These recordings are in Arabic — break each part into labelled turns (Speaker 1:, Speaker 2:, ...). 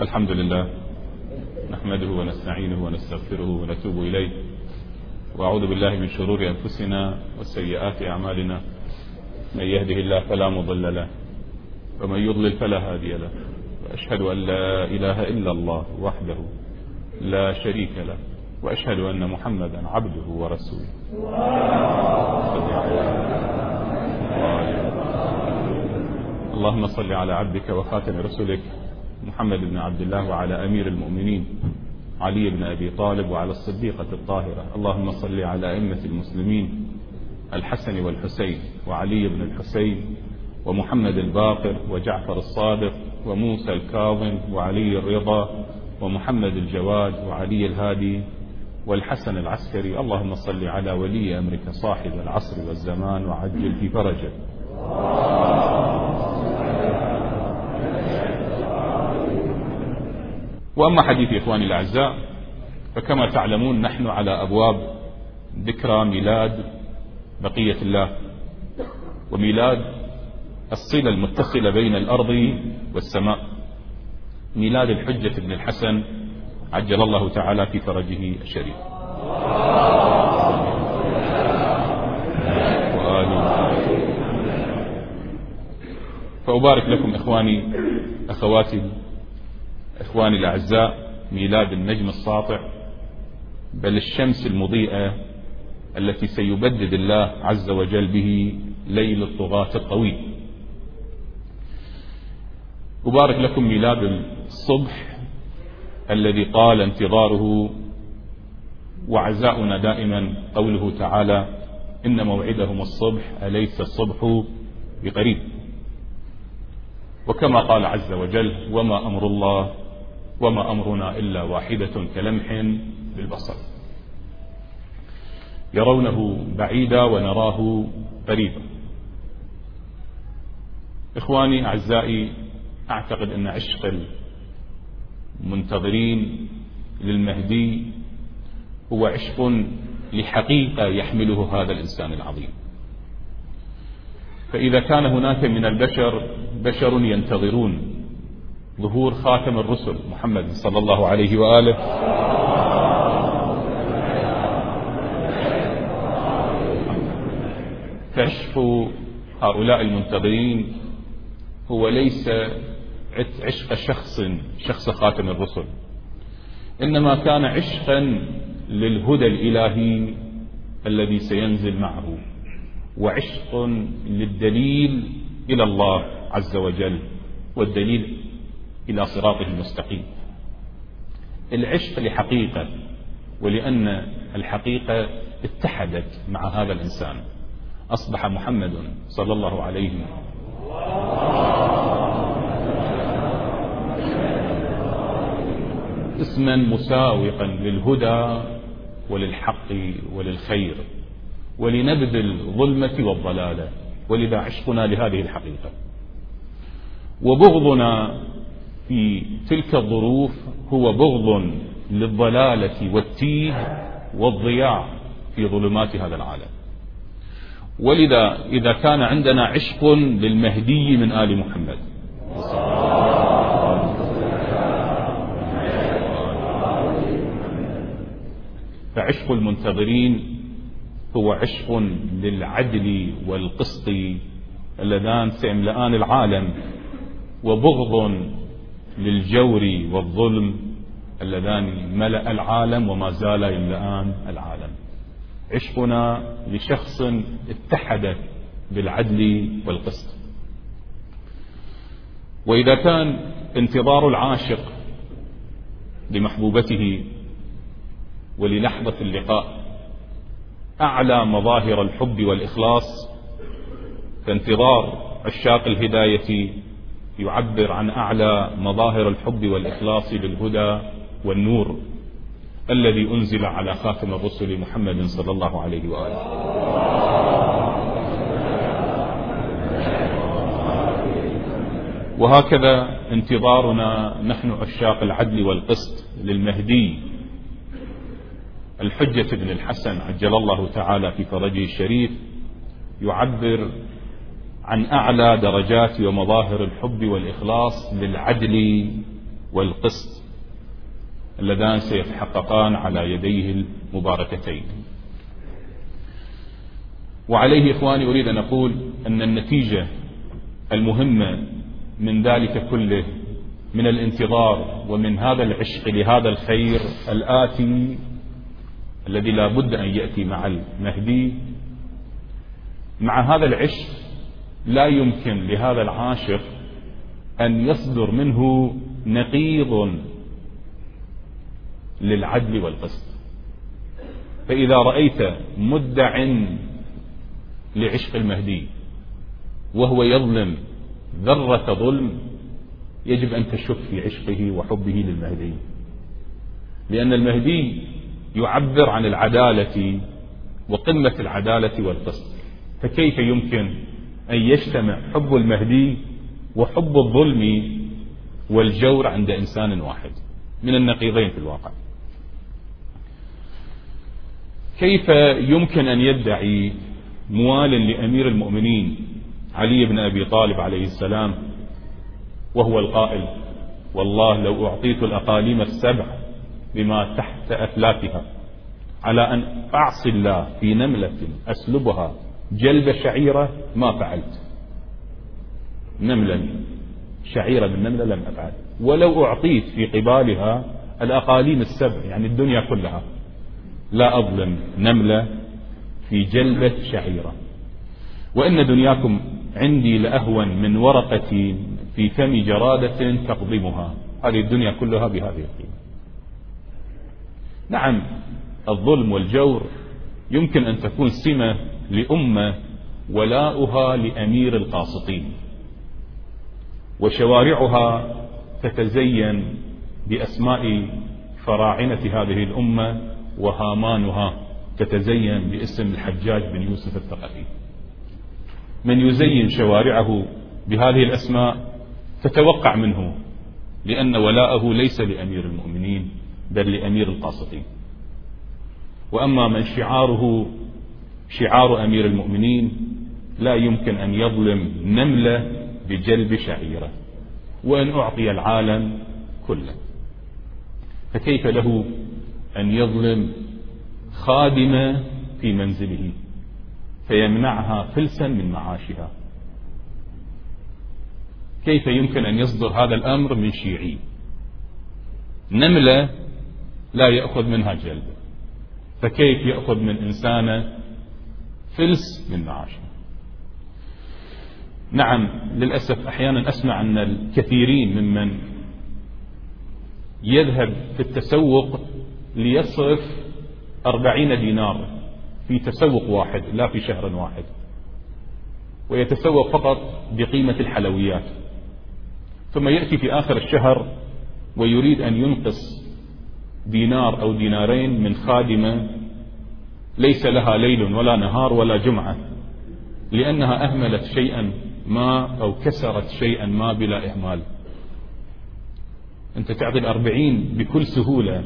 Speaker 1: الحمد لله نحمده ونستعينه ونستغفره ونتوب إليه وأعوذ بالله من شرور أنفسنا وسيئات أعمالنا. من يهده الله فلا مضل له ومن يضلل فلا هادي له. وأشهد أن لا إله إلا الله وحده لا شريك له وأشهد أن محمدا عبده ورسوله. اللهم صل على عبدك وخاتم رسلك. محمد بن عبد الله وعلى أمير المؤمنين علي بن أبي طالب وعلى الصديقة الطاهرة. اللهم صل على أئمة المسلمين الحسن والحسين وعلي بن الحسين ومحمد الباقر وجعفر الصادق وموسى الكاظم وعلي الرضا ومحمد الجواد وعلي الهادي والحسن العسكري. اللهم صل على ولي أمرك صاحب العصر والزمان وعجل في فرجه. وأما حديث إخواني الأعزاء فكما تعلمون نحن على أبواب ذكرى ميلاد بقية الله وميلاد الصلة المتصلة بين الأرض والسماء. ميلاد الحجة بن الحسن عجل الله تعالى في فرجه الشريف. فأبارك لكم إخواني أخواتي إخواني الأعزاء ميلاد النجم الساطع بل الشمس المضيئة التي سيبدد الله عز وجل به ليل الطغاة الطويل. أبارك لكم ميلاد الصبح الذي قال انتظاره وعزاؤنا دائما قوله تعالى إن موعدهم الصبح أليس الصبح بقريب؟ وكما قال عز وجل وما أمر الله وما أمرنا إلا واحدة كلمح بالبصر. يرونه بعيدا ونراه قريبا. إخواني أعزائي أعتقد أن عشق المنتظرين للمهدي هو عشق لحقيقة يحمله هذا الإنسان العظيم. فإذا كان هناك من البشر بشر ينتظرون ظهور خاتم الرسل محمد صلى الله عليه وآله. كشف هؤلاء المنتظرين هو ليس عشق شخص شخص خاتم الرسل. إنما كان عشقا للهدى الإلهي الذي سينزل معه وعشق للدليل إلى الله عز وجل والدليل إلى صراطه المستقيم. العشق لحقيقة ولأن الحقيقة اتحدت مع هذا الإنسان. أصبح محمد صلى الله عليه اسما مساوقا للهدى وللحق وللخير ولنبذ الظلمة والضلالة ولذا عشقنا لهذه الحقيقة. وبغضنا في تلك الظروف هو بغض للضلالة والتيه والضياع في ظلمات هذا العالم. ولذا إذا كان عندنا عشق للمهدي من آل محمد. فعشق المنتظرين هو عشق للعدل والقسط اللذان سيملآن العالم وبغض للجور والظلم اللذان ملأ العالم وما زال يملآن العالم. عشقنا لشخص اتحد بالعدل والقسط. وإذا كان انتظار العاشق لمحبوبته وللحظة اللقاء أعلى مظاهر الحب والإخلاص فانتظار عشاق الهداية يعبر عن أعلى مظاهر الحب والإخلاص للهدى والنور الذي أنزل على خاتم الرسل محمد صلى الله عليه وآله. وهكذا انتظارنا نحن عشاق العدل والقسط للمهدي الحجة بن الحسن عجل الله تعالى في فرجه الشريف يعبر عن أعلى درجات ومظاهر الحب والإخلاص للعدل والقسط اللذان سيتحققان على يديه المباركتين. وعليه إخواني أريد أن أقول أن النتيجة المهمة من ذلك كله من الانتظار ومن هذا العشق لهذا الخير الآتي الذي لا بد أن يأتي مع المهدي. مع هذا العشق لا يمكن لهذا العاشق أن يصدر منه نقيض للعدل والقسط. فإذا رأيت مدع لعشق المهدي وهو يظلم ذرة ظلم يجب أن تشك في عشقه وحبه للمهدي. لأن المهدي يعبر عن العدالة وقمة العدالة والقسط. فكيف يمكن أن يجتمع حب المهدي وحب الظلم والجور عند إنسان واحد من النقيضين في الواقع. كيف يمكن أن يدعي موال لأمير المؤمنين علي بن أبي طالب عليه السلام وهو القائل والله لو أعطيت الأقاليم السبع بما تحت أفلاكها على أن أعصي الله في نملة أسلبها جلب شعيرة ما فعلت. نملة شعيرة من نملة لم أفعل. ولو أعطيت في قبالها الأقاليم السبع يعني الدنيا كلها. لا أظلم نملة في جلبة شعيرة. وإن دنياكم عندي لأهون من ورقة في فم جرادة تقضمها. هذه الدنيا كلها بهذه القيمة. نعم الظلم والجور يمكن أن تكون سمة لأمة ولاؤها لأمير القاسطين. وشوارعها تتزين بأسماء فراعنة هذه الأمة وهامانها تتزين باسم الحجاج بن يوسف الثقفي. من يزين شوارعه بهذه الأسماء تتوقع منه لأن ولاءه ليس لأمير المؤمنين بل لأمير القاسطين. وأما من شعاره شعار أمير المؤمنين لا يمكن أن يظلم نملة بجلب شعيرة وأن أعطي العالم كله. فكيف له أن يظلم خادمة في منزله؟ فيمنعها فلسا من معاشها. كيف يمكن أن يصدر هذا الأمر من شيعي؟ نملة لا يأخذ منها جلب فكيف يأخذ من إنسانة فلس من معاشها نعم للأسف أحيانا أسمع أن الكثيرين ممن يذهب في التسوق ليصرف أربعين دينار في تسوق واحد لا في شهر واحد ويتسوق فقط بقيمة الحلويات. ثم يأتي في آخر الشهر ويريد أن ينقص دينار أو دينارين من خادمة ليس لها ليل ولا نهار ولا جمعة لأنها أهملت شيئا ما أو كسرت شيئا ما بلا إهمال. أنت تعطي الأربعين بكل سهولة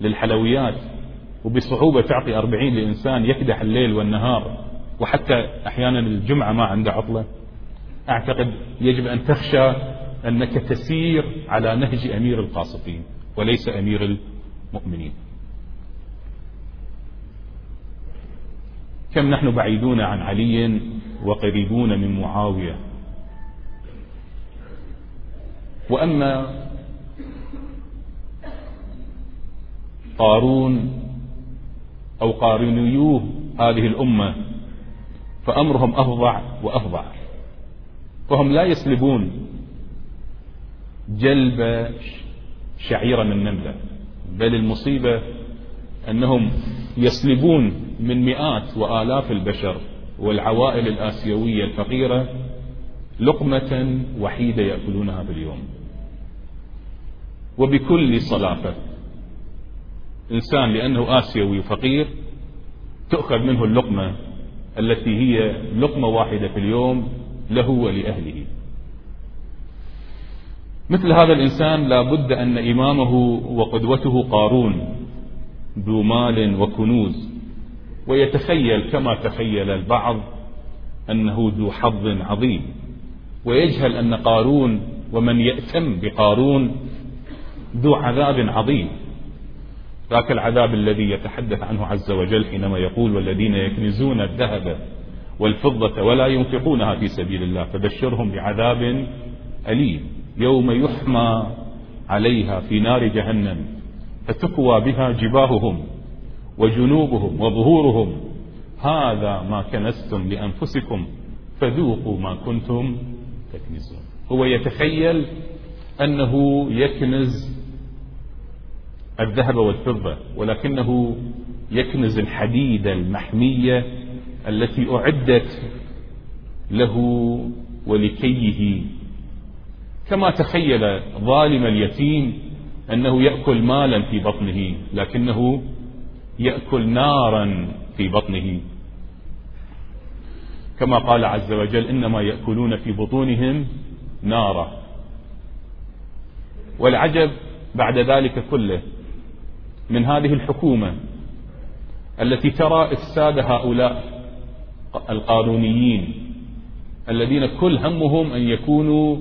Speaker 1: للحلويات وبصعوبة تعطي أربعين لإنسان يكدح الليل والنهار وحتى أحيانا الجمعة ما عنده عطلة. أعتقد يجب أن تخشى أنك تسير على نهج أمير القاسطين وليس أمير المؤمنين. كم نحن بعيدون عن علي وقريبون من معاوية. وأما قارون أو قارنيوه هذه الأمة فأمرهم أفظع وأفظع. فهم لا يسلبون جلب شعيرة من نملة بل المصيبة أنهم يسلبون من مئات وآلاف البشر والعوائل الآسيوية الفقيرة لقمة وحيدة يأكلونها في اليوم وبكل صلافة إنسان لأنه آسيوي فقير تؤخذ منه اللقمة التي هي لقمة واحدة في اليوم له ولأهله. مثل هذا الإنسان لا بد أن إمامه وقدوته قارون. ذو مال وكنوز. ويتخيل كما تخيل البعض أنه ذو حظ عظيم. ويجهل أن قارون ومن يأتم بقارون ذو عذاب عظيم. ذاك العذاب الذي يتحدث عنه عز وجل حينما يقول والذين يكنزون الذهب والفضة ولا ينفقونها في سبيل الله فبشرهم بعذاب أليم. يوم يحمى عليها في نار جهنم. فتكوى بها جباههم وجنوبهم وظهورهم. هذا ما كنستم لأنفسكم فذوقوا ما كنتم تكنزون. هو يتخيل أنه يكنز الذهب والفضة ولكنه يكنز الحديدة المحمية التي أعدت له ولكيه. كما تخيل ظالم اليتيم أنه يأكل مالا في بطنه لكنه يأكل نارا في بطنه. كما قال عز وجل إنما يأكلون في بطونهم نارا. والعجب بعد ذلك كله من هذه الحكومة التي ترى إفساد هؤلاء القانونيين الذين كل همهم أن يكونوا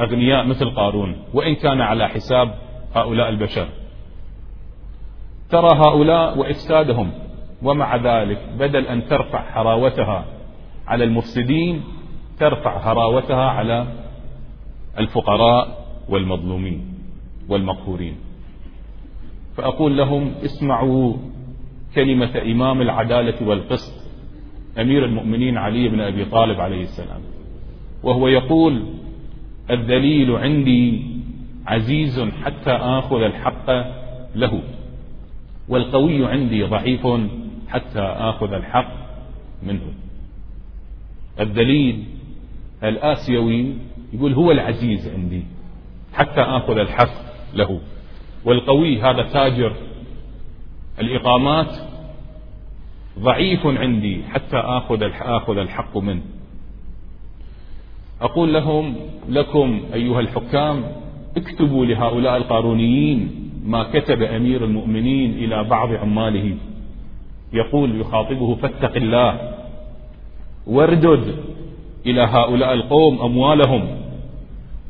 Speaker 1: أغنياء مثل قارون وإن كان على حساب هؤلاء البشر. ترى هؤلاء وإفسادهم ومع ذلك بدل أن ترفع حراوتها على المفسدين ترفع هراوتها على الفقراء والمظلومين والمقهورين. فأقول لهم اسمعوا كلمة إمام العدالة والقسط أمير المؤمنين علي بن أبي طالب عليه السلام. وهو يقول الذليل عندي عزيز حتى آخذ الحق له والقوي عندي ضعيف حتى آخذ الحق منه. الذليل الآسيوي يقول هو العزيز عندي حتى آخذ الحق له والقوي هذا تاجر. الإقامات ضعيف عندي حتى آخذ آخذ الحق منه. أقول لهم لكم أيها الحكام اكتبوا لهؤلاء القارونيين ما كتب أمير المؤمنين إلى بعض عماله. يقول يخاطبه فاتق الله واردد إلى هؤلاء القوم أموالهم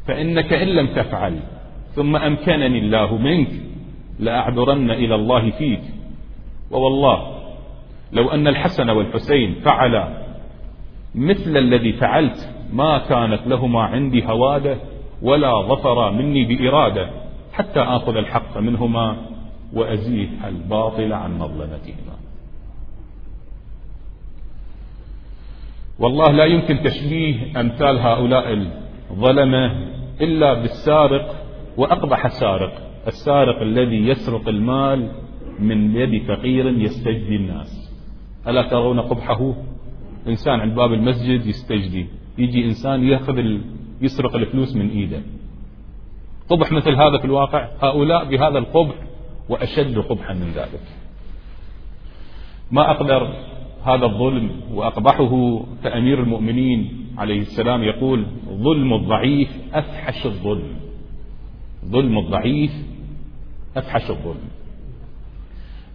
Speaker 1: فإنك إن لم تفعل ثم أمكنني الله منك لأعذرن إلى الله فيك. ووالله لو أن الحسن والحسين فعلا مثل الذي فعلت ما كانت لهما عندي هوادة ولا ظفر مني بإرادة حتى آخذ الحق منهما وأزيح الباطل عن مظلمتهما. والله لا يمكن تشبيه أمثال هؤلاء الظلمة إلا بالسارق وأقبح السارق السارق الذي يسرق المال من يد فقير يستجدي الناس. ألا ترون قبحه؟ إنسان عند باب المسجد يستجدي. يجي إنسان يأخذ. يسرق الفلوس من إيده. قبح مثل هذا في الواقع هؤلاء بهذا القبح وأشد قبحا من ذلك. ما أقدر هذا الظلم وأقبحه كأمير المؤمنين عليه السلام يقول ظلم الضعيف أفحش الظلم. ظلم الضعيف أفحش الظلم.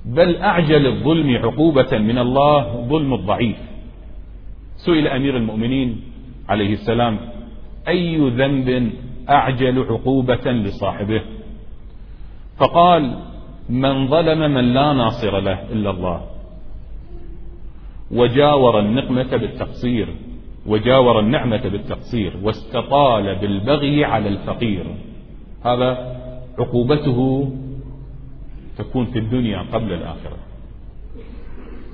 Speaker 1: بل أعجل الظلم عقوبة من الله ظلم الضعيف. سئل أمير المؤمنين عليه السلام أي ذنب أعجل عقوبة لصاحبه؟ فقال من ظلم من لا ناصر له إلا الله. وجاور النقمة بالتقصير وجاور النعمة بالتقصير واستطال بالبغي على الفقير. هذا عقوبته تكون في الدنيا قبل الآخرة.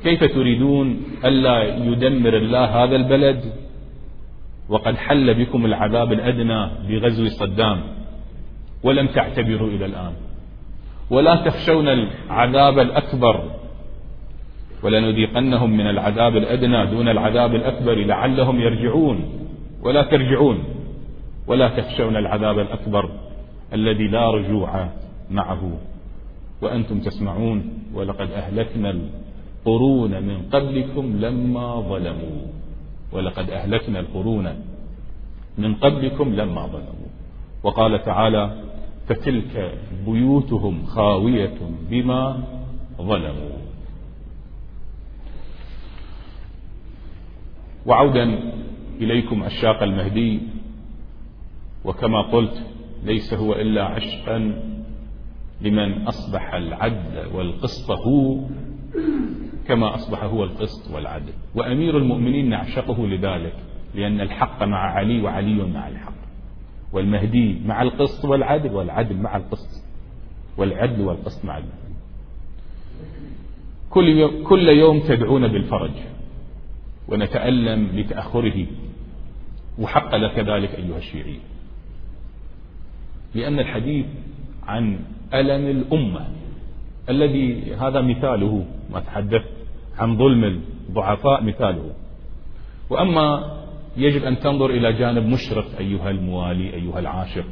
Speaker 1: كيف تريدون ألا يدمر الله هذا البلد؟ وقد حل بكم العذاب الأدنى بغزو صدام. ولم تعتبروا إلى الآن. ولا تخشون العذاب الأكبر. ولنذيقنهم من العذاب الأدنى دون العذاب الأكبر لعلهم يرجعون. ولا ترجعون. ولا تخشون العذاب الأكبر الذي لا رجوع معه. وأنتم تسمعون ولقد أهلكنا القرون من قبلكم لما ظلموا. ولقد أهلكنا القرون من قبلكم لما ظلموا. وقال تعالى فتلك بيوتهم خاوية بما ظلموا. وعودا إليكم أشاق المهدي وكما قلت ليس هو إلا عشقا لمن أصبح العدل والقسط هو. كما أصبح هو القسط والعدل. وأمير المؤمنين نعشقه لذلك لأن الحق مع علي وعلي مع الحق. والمهدي مع القسط والعدل والعدل مع القسط والعدل والقسط مع المهدي كل يوم, كل يوم تدعون بالفرج ونتألم لتأخره وحق لك ذلك أيها الشيعي. لأن الحديث عن ألم الأمة الذي هذا مثاله ما تحدث عن ظلم الضعفاء مثاله. وأما يجب أن تنظر إلى جانب مشرق أيها الموالي أيها العاشق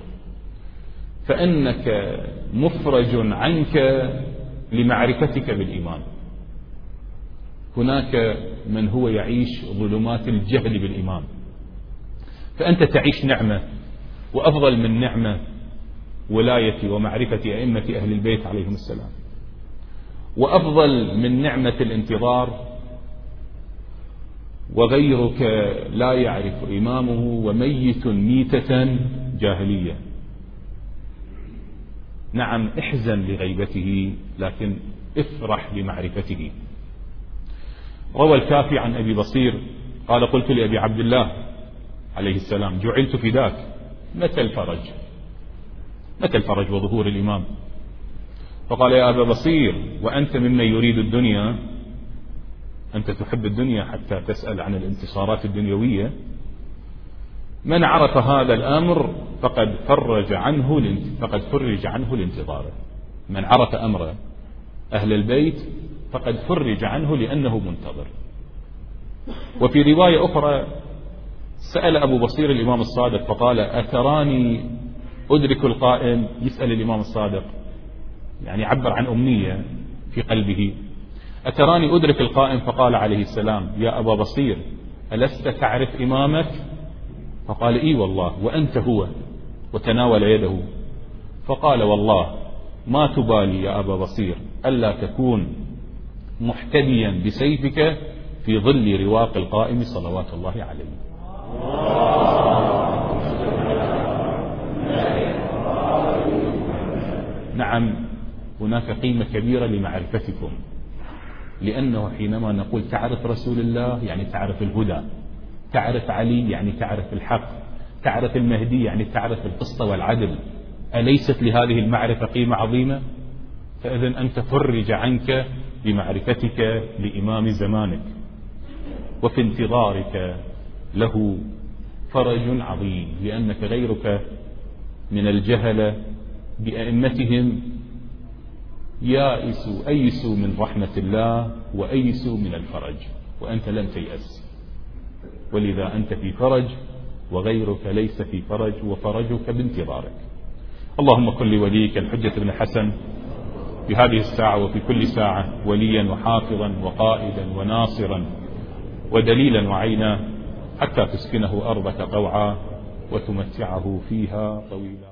Speaker 1: فإنك مفرج عنك لمعرفتك بالإيمان. هناك من هو يعيش ظلمات الجهل بالإيمان. فأنت تعيش نعمة وأفضل من نعمة ولاية ومعرفة أئمة أهل البيت عليهم السلام. وأفضل من نعمة الانتظار وغيرك لا يعرف إمامه وميت ميتة جاهلية. نعم احزن لغيبته لكن افرح بمعرفته. روى الكافي عن أبي بصير قال قلت لأبي عبد الله عليه السلام جعلت فداك متى الفرج؟ متى الفرج وظهور الإمام؟ فقال يا أبا بصير وأنت ممن يريد الدنيا؟ أنت تحب الدنيا حتى تسأل عن الانتصارات الدنيوية. من عرف هذا الأمر فقد فرج عنه فقد فرج عنه لانتظاره من عرف أمر أهل البيت فقد فرج عنه لأنه منتظر. وفي رواية أخرى سأل أبو بصير الإمام الصادق فقال أتراني أدرك القائم يسأل الإمام الصادق. يعني عبر عن أمنية في قلبه. أتراني أدرك القائم فقال عليه السلام يا أبا بصير ألست تعرف إمامك؟ فقال إي والله وأنت هو. وتناول يده. فقال والله ما تبالي يا أبا بصير ألا تكون محتديا بسيفك في ظل رواق القائم صلوات الله عليه. نعم. هناك قيمة كبيرة لمعرفتكم. لأنه حينما نقول تعرف رسول الله يعني تعرف الهدى. تعرف علي يعني تعرف الحق. تعرف المهدي يعني تعرف القسط والعدل. أليست لهذه المعرفة قيمة عظيمة؟ فإذا أنت فرج عنك بمعرفتك لإمام زمانك. وفي انتظارك له فرج عظيم لأنك غيرك من الجهل بأئمتهم يائسوا أيسوا من رحمة الله وأيسوا من الفرج وأنت لم تيأس. ولذا أنت في فرج وغيرك ليس في فرج وفرجك بانتظارك. اللهم كن لوليك الحجة بن حسن في هذه الساعة وفي كل ساعة وليا وحافظا وقائدا وناصرا ودليلا وعينا حتى تسكنه أرضك طوعا وتمتعه فيها طويلا.